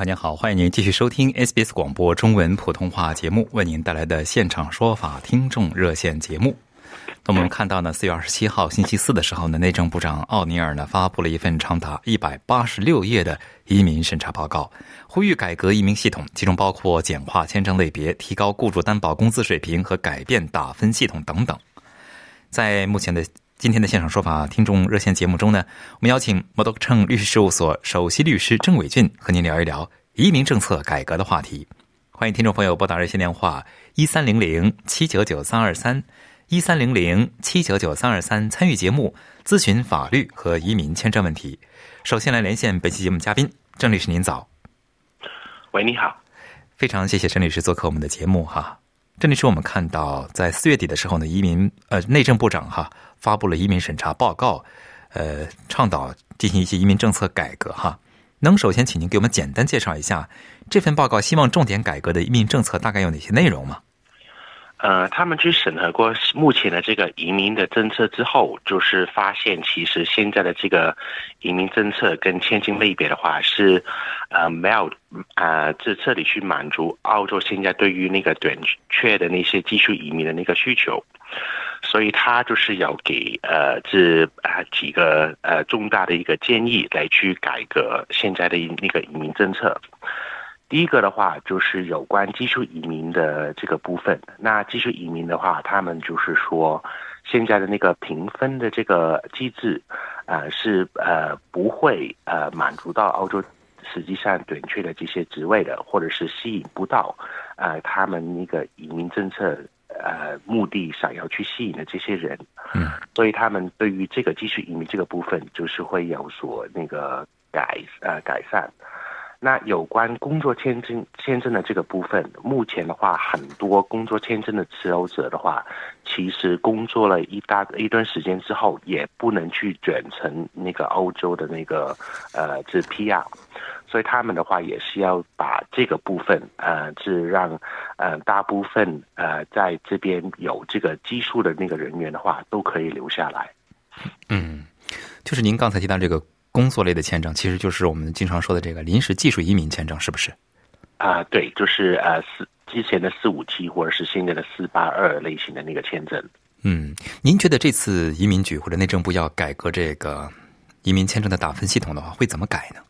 朋友您好，欢迎您继续收听 SBS 广播中文普通话节目为您带来的现场说法听众热线节目。那我们看到呢，四月二十七号星期四的时候呢，内政部长奥尼尔呢发布了一份长达一百八十六页的移民审查报告，呼吁改革移民系统，其中包括简化签证类别、提高雇主担保工资水平和改变打分系统等等。在目前的今天的现场说法听众热线节目中呢，我们邀请摩多称律师事务所首席律师郑伟俊和您聊一聊移民政策改革的话题。欢迎听众朋友拨打热线电话一三零零七九九三二三一三零零七九九三二三参与节目咨询法律和移民签证问题。首先来连线本期节目嘉宾郑律师，您早。喂，你好。非常谢谢郑律师做客我们的节目哈。郑律师，我们看到在四月底的时候呢，移民呃内政部长哈。发布了移民审查报告，呃，倡导进行一些移民政策改革哈。能首先请您给我们简单介绍一下这份报告希望重点改革的移民政策大概有哪些内容吗？呃，他们去审核过目前的这个移民的政策之后，就是发现其实现在的这个移民政策跟签证类别的话是呃没有啊这彻底去满足澳洲现在对于那个短缺的那些技术移民的那个需求。所以他就是要给呃这啊几个呃重大的一个建议来去改革现在的那个移民政策。第一个的话就是有关技术移民的这个部分。那技术移民的话，他们就是说现在的那个评分的这个机制，呃是呃不会呃满足到澳洲实际上短缺的这些职位的，或者是吸引不到呃他们那个移民政策。呃，目的想要去吸引的这些人，嗯，所以他们对于这个技术移民这个部分，就是会有所那个改呃改善。那有关工作签证签证的这个部分，目前的话，很多工作签证的持有者的话，其实工作了一大一段时间之后，也不能去转成那个欧洲的那个呃这 PR。所以他们的话也是要把这个部分，呃，是让，呃，大部分呃在这边有这个技术的那个人员的话，都可以留下来。嗯，就是您刚才提到这个工作类的签证，其实就是我们经常说的这个临时技术移民签证，是不是？啊，对，就是呃四之前的四五七或者是现在的四八二类型的那个签证。嗯，您觉得这次移民局或者内政部要改革这个移民签证的打分系统的话，会怎么改呢？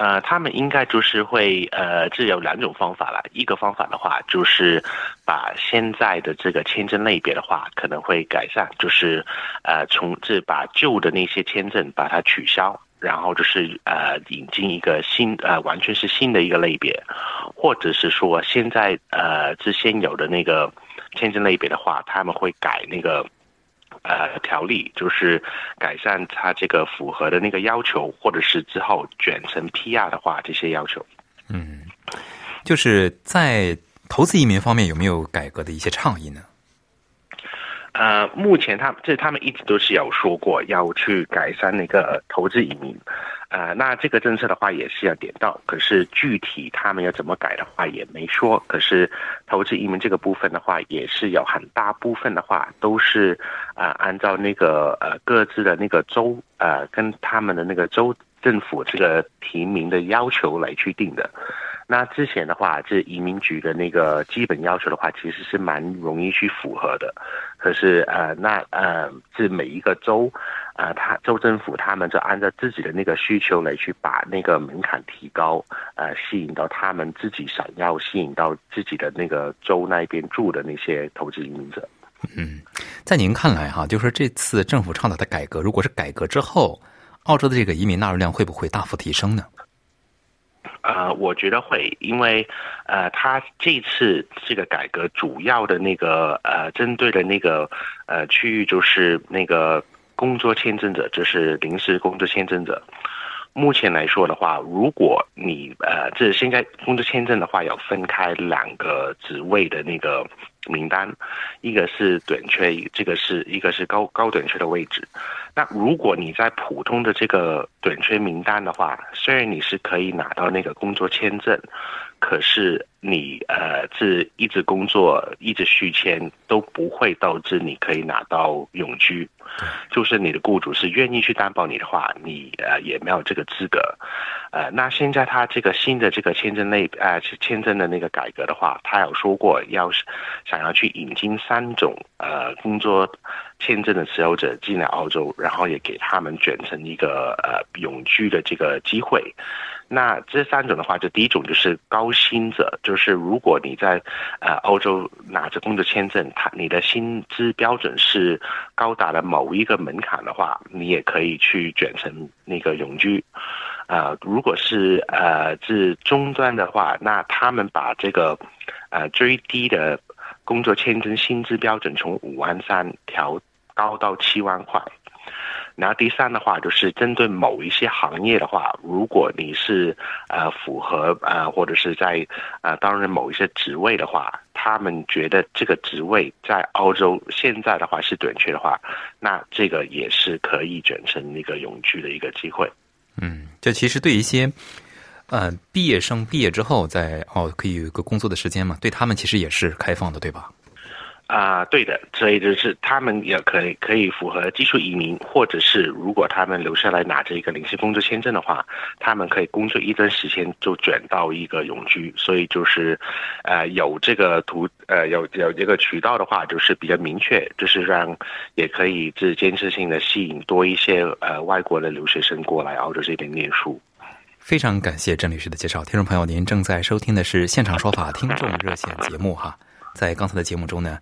呃，他们应该就是会呃，这有两种方法了。一个方法的话，就是把现在的这个签证类别的话，可能会改善，就是呃，从这把旧的那些签证把它取消，然后就是呃，引进一个新呃，完全是新的一个类别，或者是说现在呃，之前有的那个签证类别的话，他们会改那个。呃，条例就是改善它这个符合的那个要求，或者是之后卷成 PR 的话，这些要求。嗯，就是在投资移民方面有没有改革的一些倡议呢？呃，目前他这他们一直都是有说过要去改善那个投资移民。呃，那这个政策的话也是要点到，可是具体他们要怎么改的话也没说。可是投资移民这个部分的话，也是有很大部分的话都是啊按照那个呃各自的那个州呃跟他们的那个州政府这个提名的要求来去定的。那之前的话，这移民局的那个基本要求的话，其实是蛮容易去符合的。可是呃，那呃，这每一个州。啊，他州政府他们就按照自己的那个需求来去把那个门槛提高，呃，吸引到他们自己想要吸引到自己的那个州那边住的那些投资移民者。嗯，在您看来哈，就是这次政府倡导的改革，如果是改革之后，澳洲的这个移民纳入量会不会大幅提升呢？呃，我觉得会，因为呃，他这次这个改革主要的那个呃，针对的那个呃区域就是那个工作签证者，就是临时工作签证者。目前来说的话，如果你呃，这现在工作签证的话，要分开两个职位的那个名单，一个是短缺，这个是一个是高高短缺的位置。那如果你在普通的这个短缺名单的话，虽然你是可以拿到那个工作签证。可是你呃，是一直工作一直续签都不会导致你可以拿到永居，就是你的雇主是愿意去担保你的话，你呃也没有这个资格。呃，那现在他这个新的这个签证类呃签证的那个改革的话，他有说过要是想要去引进三种呃工作签证的持有者进来澳洲，然后也给他们卷成一个呃永居的这个机会。那这三种的话，就第一种就是高薪者，就就是如果你在呃欧洲拿着工作签证，他你的薪资标准是高达了某一个门槛的话，你也可以去卷成那个永居。呃，如果是呃是中端的话，那他们把这个呃最低的工作签证薪资标准从五万三调高到七万块。然后第三的话，就是针对某一些行业的话，如果你是呃符合呃或者是在呃担任某一些职位的话，他们觉得这个职位在澳洲现在的话是短缺的话，那这个也是可以卷成一个永居的一个机会。嗯，这其实对一些呃毕业生毕业之后在哦可以有一个工作的时间嘛，对他们其实也是开放的，对吧？啊，对的，所以就是他们也可以可以符合技术移民，或者是如果他们留下来拿着一个临时工作签证的话，他们可以工作一段时间就转到一个永居。所以就是，呃，有这个途呃有有这个渠道的话，就是比较明确，就是让也可以是间接性的吸引多一些呃外国的留学生过来澳洲这边念书。非常感谢郑律师的介绍，听众朋友，您正在收听的是现场说法听众热线节目哈，在刚才的节目中呢。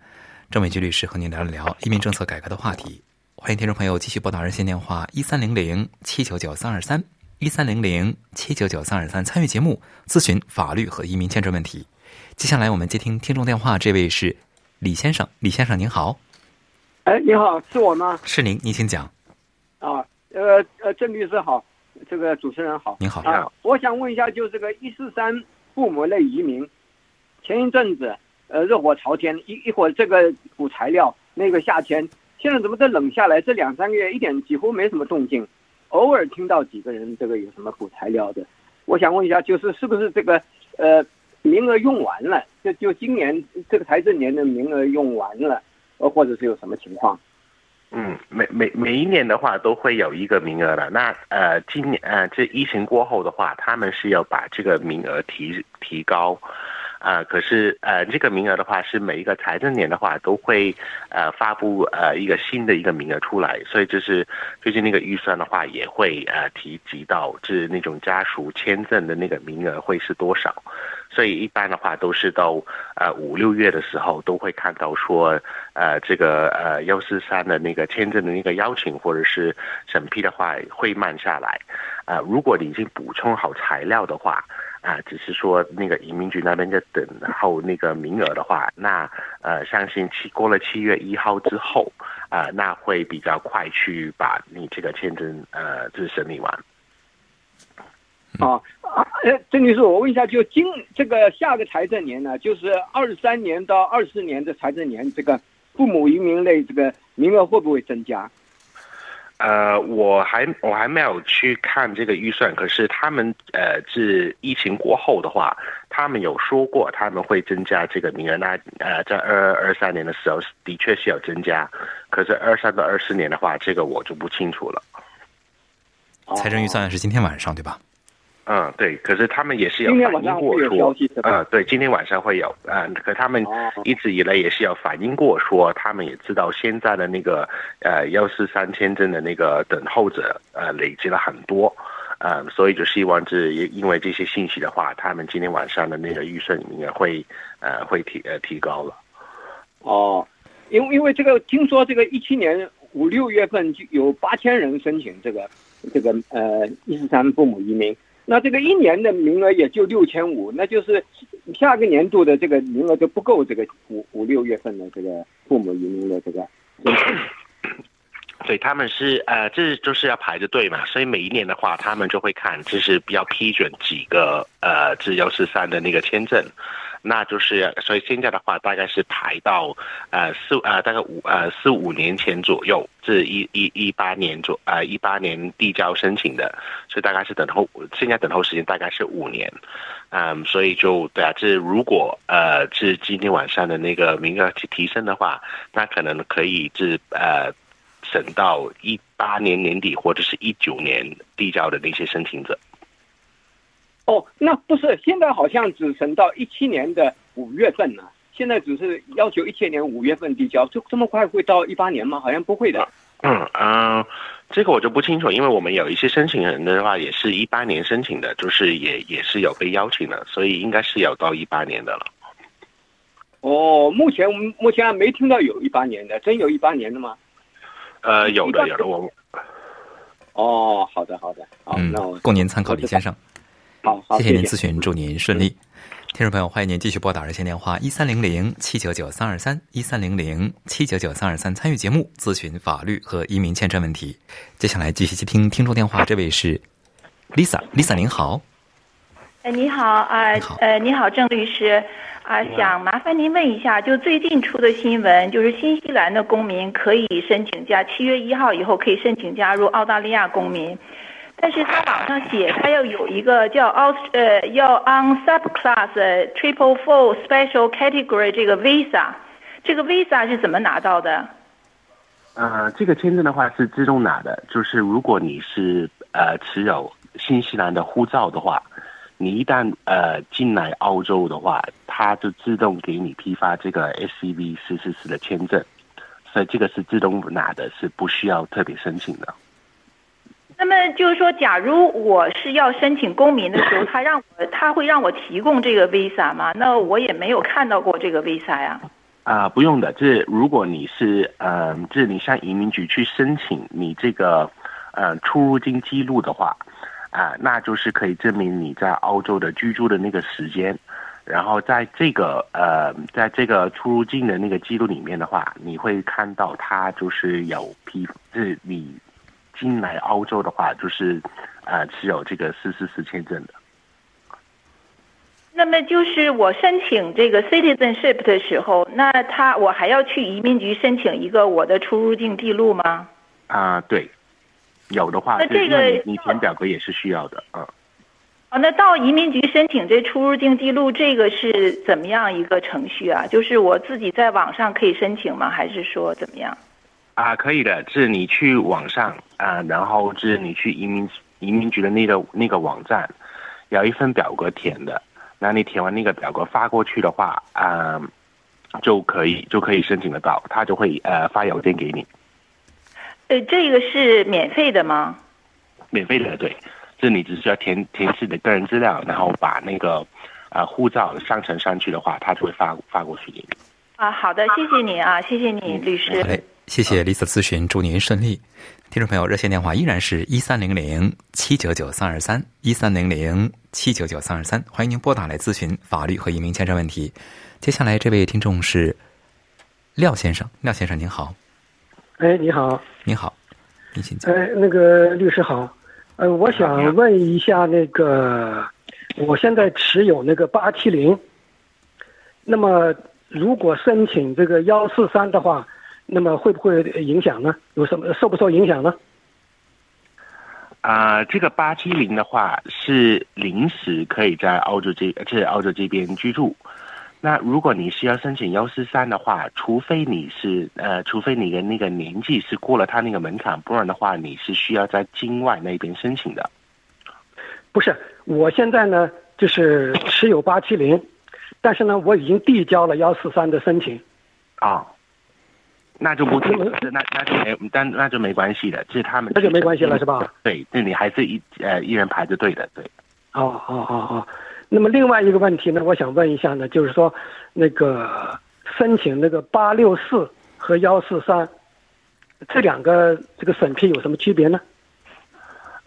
郑伟菊律师和您聊一聊移民政策改革的话题。欢迎听众朋友继续拨打热线电话一三零零七九九三二三一三零零七九九三二三参与节目咨询法律和移民签证问题。接下来我们接听听众电话，这位是李先生，李先生您好。哎，你好，是我吗？是您，您请讲。啊，呃呃，郑律师好，这个主持人好，您好啊。我想问一下，就这个一四三父母类移民，前一阵子。呃，热火朝天，一一会儿这个补材料，那个下签，现在怎么都冷下来？这两三个月一点几乎没什么动静，偶尔听到几个人这个有什么补材料的。我想问一下，就是是不是这个呃名额用完了？就就今年这个财政年的名额用完了，呃，或者是有什么情况？嗯，每每每一年的话都会有一个名额的。那呃，今年呃这疫情过后的话，他们是要把这个名额提提高。啊，可是呃，这个名额的话是每一个财政年的话都会呃发布呃一个新的一个名额出来，所以就是最近那个预算的话也会呃提及到，是那种家属签证的那个名额会是多少，所以一般的话都是到呃五六月的时候都会看到说呃这个呃幺四三的那个签证的那个邀请或者是审批的话会慢下来，啊，如果你已经补充好材料的话。啊，只是说那个移民局那边在等候那个名额的话，那呃，相信七过了七月一号之后，啊，那会比较快去把你这个签证呃，就是审理完。啊啊，呃，郑女士，我问一下，就今这个下个财政年呢，就是二三年到二四年的财政年，这个父母移民类这个名额会不会增加？呃，我还我还没有去看这个预算，可是他们呃，自疫情过后的话，他们有说过他们会增加这个名额。那呃，在二二三年的时候，的确是有增加，可是二三到二四年的话，这个我就不清楚了。财政预算是今天晚上对吧？嗯，对，可是他们也是有反映过说，嗯，对，今天晚上会有，嗯，可他们一直以来也是有反映过说，他们也知道现在的那个呃幺四三签证的那个等候者呃累积了很多，呃，所以就希望是因为这些信息的话，他们今天晚上的那个预算应该会呃会提呃提高了。哦，因为因为这个听说这个一七年五六月份就有八千人申请这个这个呃一四三父母移民。那这个一年的名额也就六千五，那就是下个年度的这个名额就不够这个五五六月份的这个父母移民的这个。对，他们是呃，这就是要排着队嘛，所以每一年的话，他们就会看，就是比较批准几个呃，这幺四三的那个签证，那就是所以现在的话，大概是排到呃四呃大概五呃四五年前左右，至一一一八年左呃一八年递交申请的，所以大概是等候现在等候时间大概是五年，嗯，所以就对啊，这如果呃是今天晚上的那个名额提提升的话，那可能可以是呃。省到一八年年底或者是一九年递交的那些申请者。哦，那不是现在好像只剩到一七年的五月份呢？现在只是要求一七年五月份递交，就这么快会到一八年吗？好像不会的。嗯嗯，这个我就不清楚，因为我们有一些申请人的话，也是一八年申请的，就是也也是有被邀请的，所以应该是有到一八年的了。哦，目前我们目前还没听到有一八年的，真有一八年的吗？呃，有的，有的，我。哦，好的，好的，好，那我供您参考，李先生。好，谢谢您咨询，祝您顺利。听众朋友，欢迎您继续拨打热线电话一三零零七九九三二三一三零零七九九三二三参与节目咨询法律和移民签证问题。接下来继续接听听众电话，这位是 Lisa，Lisa 您好。哎，你好啊，呃，你好，郑律师。啊，想麻烦您问一下，就最近出的新闻，就是新西兰的公民可以申请加，七月一号以后可以申请加入澳大利亚公民，但是他网上写他要有一个叫 Aust 呃要 on subclass triple four special category 这个 visa，这个 visa 是怎么拿到的？呃，这个签证的话是自动拿的，就是如果你是呃持有新西兰的护照的话。你一旦呃进来澳洲的话，它就自动给你批发这个 S C V 四四四的签证，所以这个是自动拿的，是不需要特别申请的。那么就是说，假如我是要申请公民的时候，他让我他会让我提供这个 visa 吗？那我也没有看到过这个 visa 呀。啊，不用的。这如果你是嗯，这你向移民局去申请你这个呃出入境记录的话。啊，那就是可以证明你在澳洲的居住的那个时间，然后在这个呃，在这个出入境的那个记录里面的话，你会看到它就是有批，就是你进来澳洲的话，就是呃持有这个四四四签证的。那么就是我申请这个 citizenship 的时候，那他我还要去移民局申请一个我的出入境记录吗？啊，对。有的话，那这个你填表格也是需要的，啊。哦，那到移民局申请这出入境记录，这个是怎么样一个程序啊？就是我自己在网上可以申请吗？还是说怎么样？啊，可以的，是你去网上啊，然后是你去移民移民局的那个那个网站，有一份表格填的，那你填完那个表格发过去的话，啊，就可以就可以申请得到，他就会呃发邮件给你。呃，这个是免费的吗？免费的，对，是你只需要填填自己的个人资料，然后把那个啊护照上传上去的话，他就会发发过去给你。啊，好的，谢谢你啊，谢谢你，律师。好嘞，谢谢 Lisa 咨询，祝您顺利。听众朋友，热线电话依然是一三零零七九九三二三一三零零七九九三二三，欢迎您拨打来咨询法律和移民签证问题。接下来这位听众是廖先生，廖先生您好。哎，你好，你好，您请讲。哎，那个律师好，呃，我想问一下，那个我现在持有那个八七零，那么如果申请这个幺四三的话，那么会不会影响呢？有什么受不受影响呢？啊，这个八七零的话是临时可以在澳洲这，在澳洲这边居住。那如果你是要申请幺四三的话，除非你是呃，除非你的那个年纪是过了他那个门槛，不然的话你是需要在境外那边申请的。不是，我现在呢就是持有八七零，但是呢我已经递交了幺四三的申请。啊，那就不，那那就没，但那就没关系的，这是他们那就没关系了是吧？对，那你还是一呃一人排着队的，对。哦哦哦哦。那么另外一个问题呢，我想问一下呢，就是说，那个申请那个八六四和幺四三这两个这个审批有什么区别呢？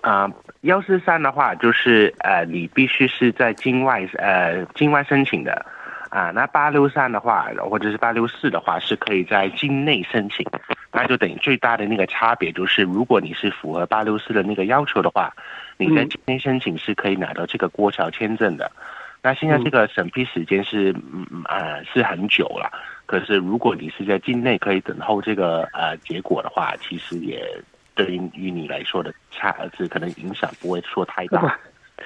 啊，幺四三的话，就是呃，你必须是在境外呃境外申请的，啊，那八六三的话，或者是八六四的话，是可以在境内申请，那就等于最大的那个差别就是，如果你是符合八六四的那个要求的话，你在境内申请是可以拿到这个过桥签证的。那现在这个审批时间是嗯啊是很久了，可是如果你是在境内可以等候这个呃结果的话，其实也。对于于你来说的差是可能影响不会说太大，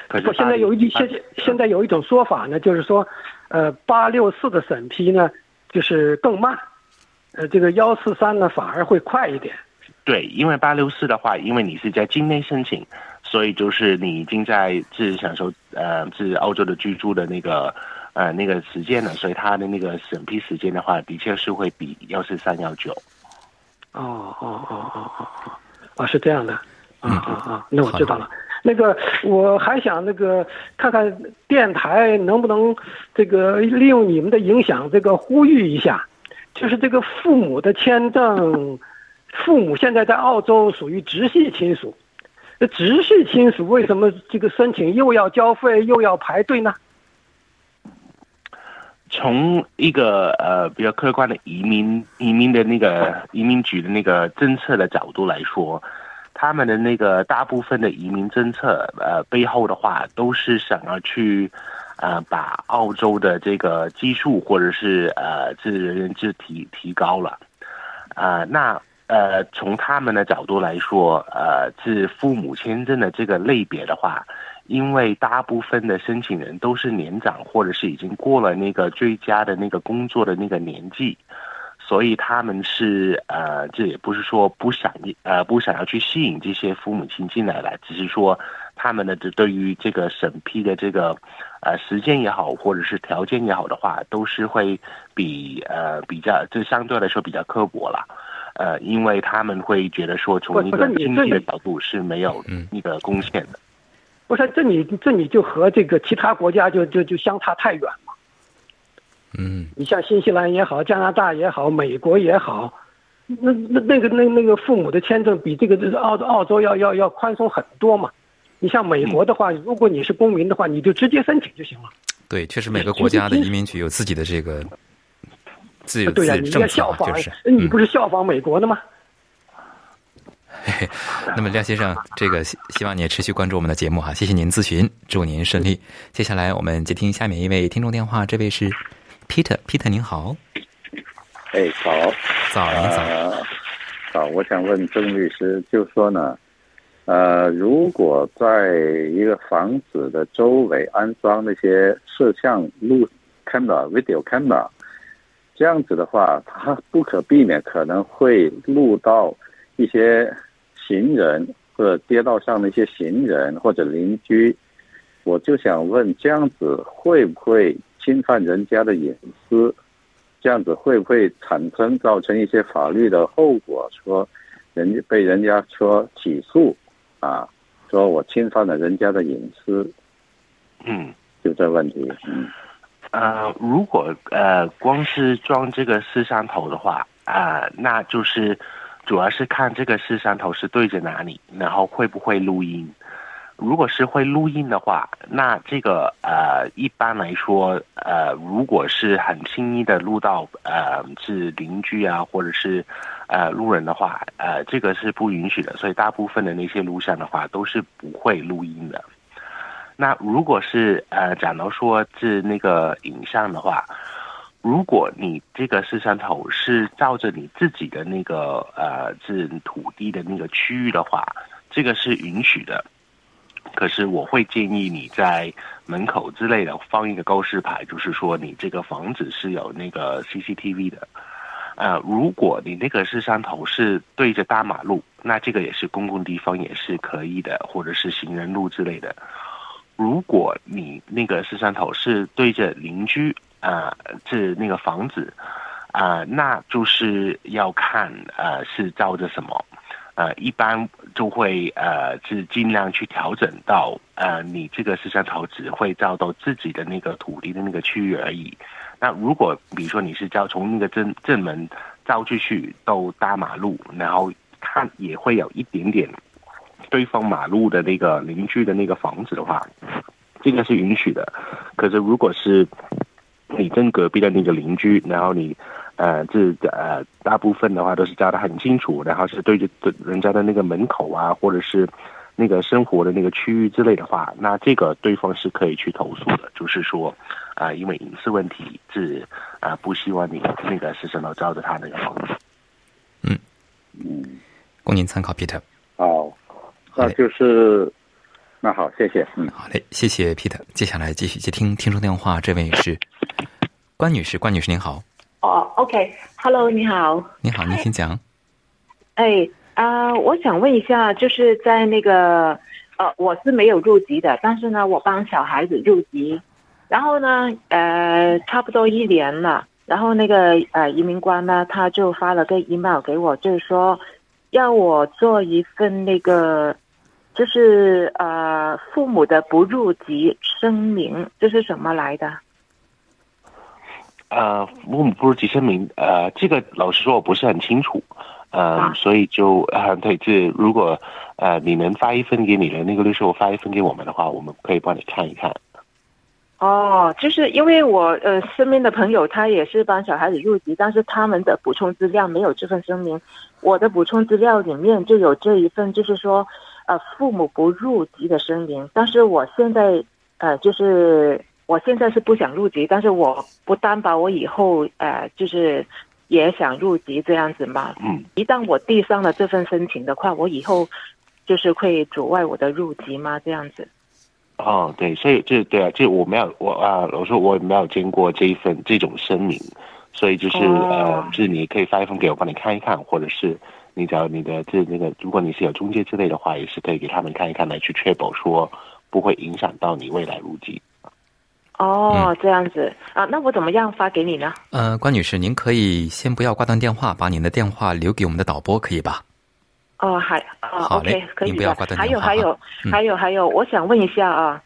可是现在有一现现在有一种说法呢，就是说，呃，八六四的审批呢就是更慢，呃，这个幺四三呢反而会快一点。对，因为八六四的话，因为你是在境内申请，所以就是你已经在是享受呃是澳洲的居住的那个呃那个时间了，所以它的那个审批时间的话，的确是会比幺四三要久。哦哦哦哦哦哦。啊，是这样的，啊啊啊，那我知道了。那个，我还想那个看看电台能不能这个利用你们的影响，这个呼吁一下，就是这个父母的签证，父母现在在澳洲属于直系亲属，那直系亲属为什么这个申请又要交费又要排队呢？从一个呃比较客观的移民移民的那个移民局的那个政策的角度来说，他们的那个大部分的移民政策呃背后的话，都是想要去呃把澳洲的这个基数或者是呃这人员制提提高了，啊那呃从他们的角度来说，呃是父母签证的这个类别的话。因为大部分的申请人都是年长，或者是已经过了那个最佳的那个工作的那个年纪，所以他们是呃，这也不是说不想呃不想要去吸引这些父母亲进来了，只是说他们的这对于这个审批的这个呃时间也好，或者是条件也好的话，都是会比呃比较就相对来说比较刻薄了，呃，因为他们会觉得说从一个经济的角度是没有那个贡献的。不是，这你这你就和这个其他国家就就就相差太远嘛。嗯，你像新西兰也好，加拿大也好，美国也好，那那那个那那个父母的签证比这个这个澳澳洲要要要宽松很多嘛。你像美国的话，如果你是公民的话，你就直接申请就行了。对，确实每个国家的移民局有自己的这个自由对呀，你要效仿，就是你不是效仿美国的吗？那么廖先生，这个希希望你也持续关注我们的节目哈，谢谢您咨询，祝您顺利。接下来我们接听下面一位听众电话，这位是 Peter，Peter 您好。哎，早，早，您早。好，我想问郑律师，就说呢，呃，如果在一个房子的周围安装那些摄像录 camera、video camera，这样子的话，它不可避免可能会录到一些。行人或者街道上的一些行人或者邻居，我就想问，这样子会不会侵犯人家的隐私？这样子会不会产生造成一些法律的后果？说人家被人家说起诉啊，说我侵犯了人家的隐私。嗯，就这问题。嗯，呃，如果呃光是装这个摄像头的话啊，那就是。主要是看这个摄像头是对着哪里，然后会不会录音。如果是会录音的话，那这个呃，一般来说，呃，如果是很轻易的录到呃是邻居啊，或者是呃路人的话，呃，这个是不允许的。所以大部分的那些录像的话，都是不会录音的。那如果是呃，假如说是那个影像的话。如果你这个摄像头是照着你自己的那个呃是土地的那个区域的话，这个是允许的。可是我会建议你在门口之类的放一个告示牌，就是说你这个房子是有那个 CCTV 的。呃，如果你那个摄像头是对着大马路，那这个也是公共地方也是可以的，或者是行人路之类的。如果你那个摄像头是对着邻居。啊，这那个房子，啊，那就是要看呃是照着什么，呃，一般就会呃是尽量去调整到呃你这个摄像头只会照到自己的那个土地的那个区域而已。那如果比如说你是照从那个正正门照出去到大马路，然后看也会有一点点对方马路的那个邻居的那个房子的话，这个是允许的。可是如果是你跟隔壁的那个邻居，然后你呃这呃大部分的话都是交的很清楚，然后是对着人家的那个门口啊，或者是那个生活的那个区域之类的话，那这个对方是可以去投诉的，就是说啊、因为隐私问题是啊、不希望你那个私生楼照着他那个房子。嗯，供您参考，Peter。好，那就是那好，谢谢，嗯。好嘞，谢谢 Peter。接下来继续接听听众电话，这位是关女士，关女士您好，哦，OK，Hello，、你好，你好，你请讲。哎啊、我想问一下，就是在那个呃，我是没有入籍的，但是呢，我帮小孩子入籍，然后呢，呃，差不多一年了，然后那个呃移民官呢，他就发了个 email 给我，就是说要我做一份那个。就是呃，父母的不入籍声明，这是什么来的？呃，父母不如及声明，呃，这个老实说我不是很清楚，呃，啊所以就呃，对，这如果呃你能发一份给你的那个律师，我发一份给我们的话，我们可以帮你看一看。哦，就是因为我呃身边的朋友他也是帮小孩子入籍，但是他们的补充资料没有这份声明，我的补充资料里面就有这一份，就是说呃父母不入籍的声明，但是我现在呃就是我现在是不想入籍，但是我不担保我以后呃就是也想入籍这样子嘛，嗯，一旦我递上了这份申请的话，我以后就是会阻碍我的入籍吗？这样子？哦，对，所以这对啊，这我没有我啊，我说我没有见过这一份这种声明，所以就是、哦呃，就是你可以发一份给我，帮你看一看，或者是你只要你的这那个，如果你是有中介之类的话，也是可以给他们看一看来去确保说不会影响到你未来入籍。哦，这样子啊，那我怎么样发给你呢？呃，关女士，您可以先不要挂断电话，把您的电话留给我们的导播，可以吧？哦，还哦好嘞，OK，可以的您不要挂。断还电话还有还有、还有还有，我想问一下啊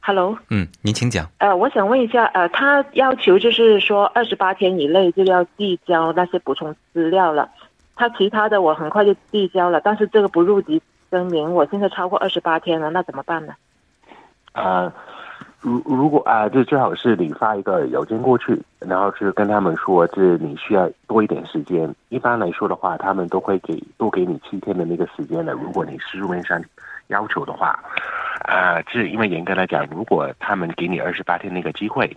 ，Hello，嗯，您请讲。呃，我想问一下，呃，他要求就是说二十八天以内就要递交那些补充资料了，他其他的我很快就递交了，但是这个不入籍声明，我现在超过二十八天了，那怎么办呢？呃，如如果啊，这最好是你发一个邮件过去，然后是跟他们说，这你需要多一点时间。一般来说的话，他们都会给多给你七天的那个时间的。如果你是书面上要求的话，啊、这因为严格来讲，如果他们给你二十八天那个机会，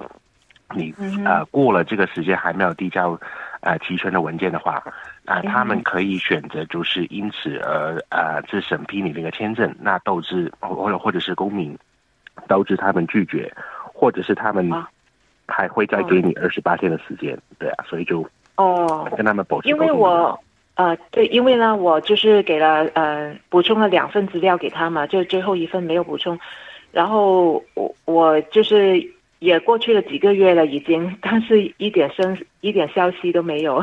你啊呃过了这个时间还没有递交呃齐全的文件的话，啊、他们可以选择就是因此而啊这审批你那个签证，那导致或者或者是公民。导致他们拒绝，或者是他们啊。还会再给你二十八天的时间，对啊，所以就哦，跟他们保持因为我呃对，因为呢，我就是给了呃补充了两份资料给他嘛，就最后一份没有补充，然后我我就是也过去了几个月了已经，但是一点声一点消息都没有。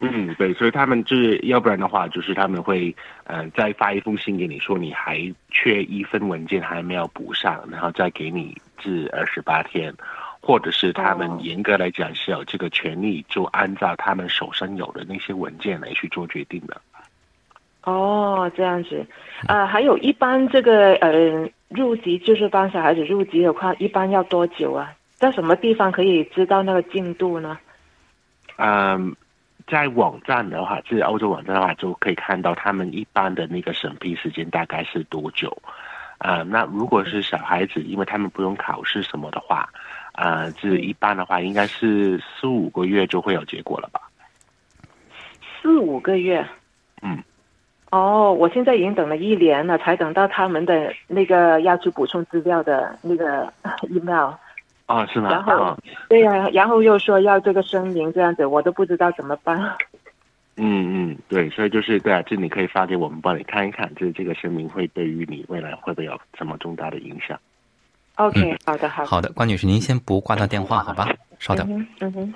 嗯，对，所以他们就是要不然的话，就是他们会呃再发一封信给你说你还缺一份文件还没有补上，然后再给你至二十八天，或者是他们哦严格来讲是有这个权利，就按照他们手上有的那些文件来去做决定的。哦，这样子，呃，还有一般这个呃入籍就是帮小孩子入籍的话，一般要多久啊？在什么地方可以知道那个进度呢？嗯，在网站的话，就是欧洲网站的话，就可以看到他们一般的那个审批时间大概是多久。啊、那如果是小孩子，因为他们不用考试什么的话，啊、这一般的话应该是四五个月就会有结果了吧？四五个月。嗯。哦，我现在已经等了一年了，才等到他们的那个要去补充资料的那个 email。哦，是吗？然后哦对呀、然后又说要这个声明，这样子我都不知道怎么办。嗯嗯，对，所以就是对啊，这你可以发给我们，帮你看一看，就是这个声明会对于你未来会不会有什么重大的影响？OK，、好的，好的。好的，关女士，您先不挂断电话，好吧？稍等。嗯哼，嗯哼。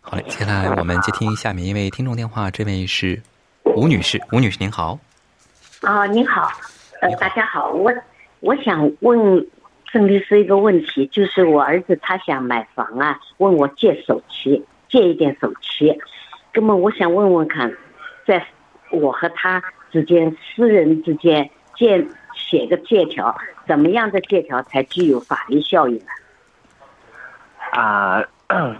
好嘞，接下来我们接听下面一位听众电话，这位是吴女士。吴女士您好，啊，您好，呃大家好，我我想问郑律师一个问题，就是我儿子他想买房啊，问我借首期，借一点首期，那么我想问问看，在我和他之间、私人之间借写个借条，怎么样的借条才具有法律效应啊？啊，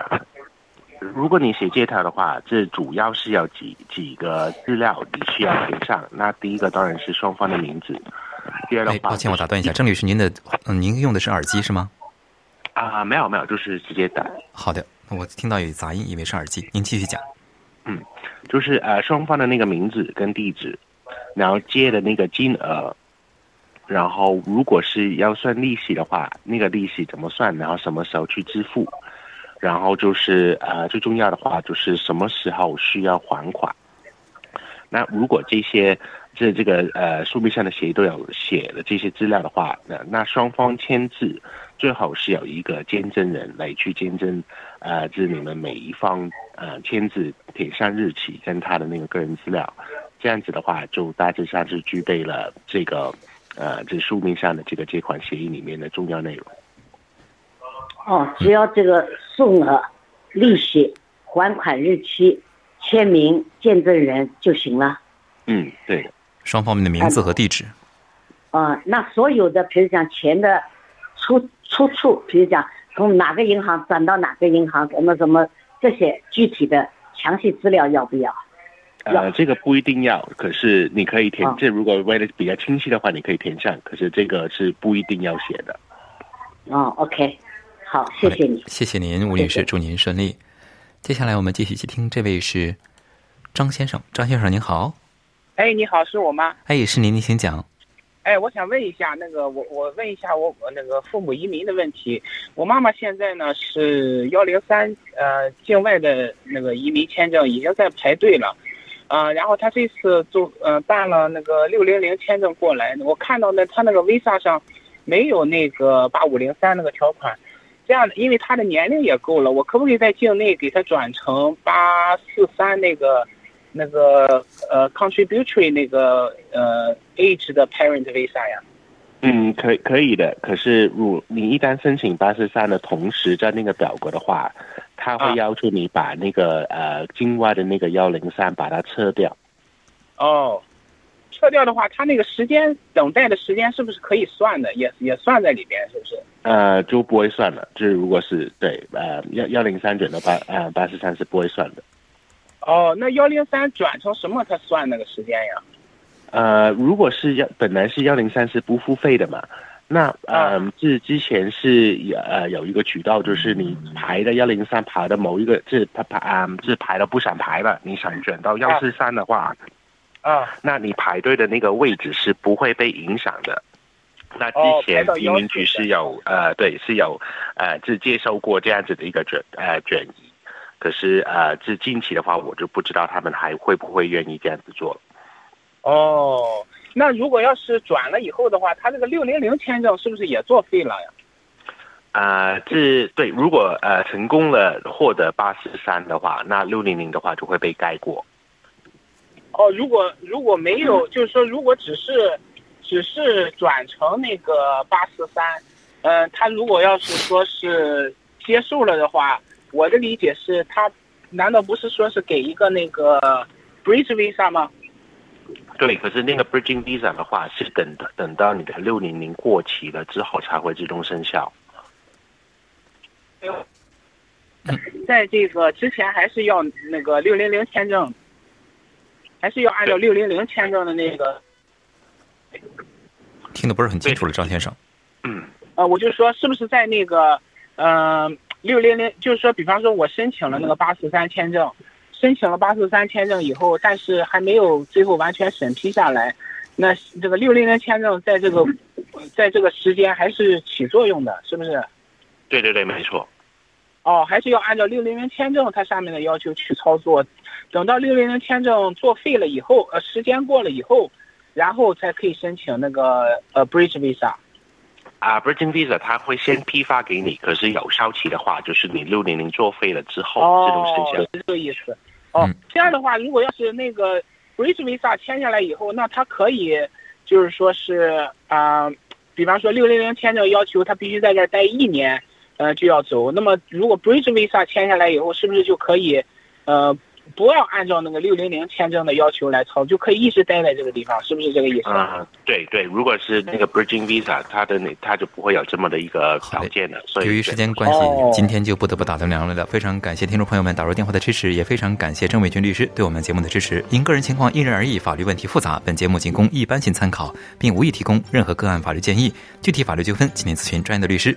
如果你写借条的话，这主要是要几几个资料你需要填上。那第一个当然是双方的名字。第二的话，抱歉，我打断一下，郑律师，您的嗯，您用的是耳机是吗？啊，没有没有，就是直接打。好的，我听到有杂音，以为是耳机。您继续讲。嗯，就是呃，双方的那个名字跟地址，然后借的那个金额，然后如果是要算利息的话，那个利息怎么算，然后什么时候去支付，然后就是呃，最重要的话就是什么时候需要还款。那如果这些这这个呃书面上的协议都有写的这些资料的话，那那双方签字。最好是有一个见证人来去见证，呃，就是你们每一方呃签字填上日期跟他的那个个人资料，这样子的话就大致上是具备了这个呃这书面上的这个借款协议里面的重要内容。哦，只要这个数额、利息、还款日期、签名、见证人就行了。嗯，对，双方面的名字和地址。啊，那所有的，比如讲钱的出。出处，比如讲从哪个银行转到哪个银行，什么什么这些具体的详细资料要不要？呃，这个不一定要，可是你可以填。这如果为了比较清晰的话，你可以填上。可是这个是不一定要写的。哦，OK，好，谢谢你，谢谢您，吴女士，祝您顺利。接下来我们继续接听，这位是张先生，张先生您好。哎，你好，是我吗？哎，是您，您请讲。哎，我想问一下，那个我我问一下我我那个父母移民的问题。我妈妈现在呢是幺零三呃境外的那个移民签证已经在排队了，啊，然后她这次就呃办了那个六零零签证过来，我看到呢她那个 visa 上没有那个八五零三那个条款，这样因为她的年龄也够了，我可不可以在境内给她转成八四三那个？那个呃，contributory 那个呃，age 的 parent visa 呀？嗯，可可以的。可是，如你一旦申请八十三的同时，在那个表格的话，他会要求你把那个呃境外的那个幺零三把它撤掉。哦，撤掉的话，他那个时间等待的时间是不是可以算的？也也算在里边，是不是？呃，就不会算了。就是如果是对呃幺幺零三转到八呃八十三是不会算的。哦，那幺零三转成什么？才算那个时间呀？呃，如果是幺本来是幺零三是不付费的嘛，那呃，是之前是有呃有一个渠道，就是你排的幺零三排的某一个是排排啊是排了不想排了，你想转到幺四三的话，啊，那你排队的那个位置是不会被影响的。那之前移民局是有呃对是有呃是接受过这样子的一个转呃转移。可是呃，至近期的话，我就不知道他们还会不会愿意这样子做。哦，那如果要是转了以后的话，他这个六零零签证是不是也作废了呀？啊，这对，如果呃成功了获得八四三的话，那六零零的话就会被盖过。哦，如果如果没有，就是说如果只是只是转成那个八四三，嗯，他如果要是说是接受了的话。我的理解是，他难道不是说是给一个那个 bridge visa 吗？对，可是那个 bridging visa 的话，是等等到你的六零零过期了之后才会自动生效。在这个之前还是要那个六零零签证，还是要按照六零零签证的那个。听的不是很清楚了，张先生。嗯。呃，我就说，是不是在那个，嗯。六零零就是说，比方说，我申请了那个八四三签证，申请了八四三签证以后，但是还没有最后完全审批下来，那这个六零零签证在这个，在这个时间还是起作用的，是不是？对对对，没错。哦，还是要按照六零零签证它上面的要求去操作，等到六零零签证作废了以后，呃，时间过了以后，然后才可以申请那个呃 bridge visa。啊，Bridging Visa 它会先批发给你，可是有效期的话，就是你六零零作废了之后自动生效。是这个意思。哦，这样的话，如果要是那个 Bridge Visa 签下来以后，那它可以，就是说是啊，比方说六零零签证要求他必须在这儿待一年，呃，就要走。那么如果 Bridge Visa 签下来以后，是不是就可以，呃，不要按照那个六零零签证的要求来操，就可以一直待在这个地方，是不是这个意思？啊，对对，如果是那个 Bridging Visa，它的那它就不会有这么的一个条件的。所以由于时间关系，哦今天就不得不打断两位了。非常感谢听众朋友们打入电话的支持，也非常感谢郑伟军律师对我们节目的支持。因个人情况因人而异，法律问题复杂，本节目仅供一般性参考，并无意提供任何个案法律建议。具体法律纠纷，请您咨询专业的律师。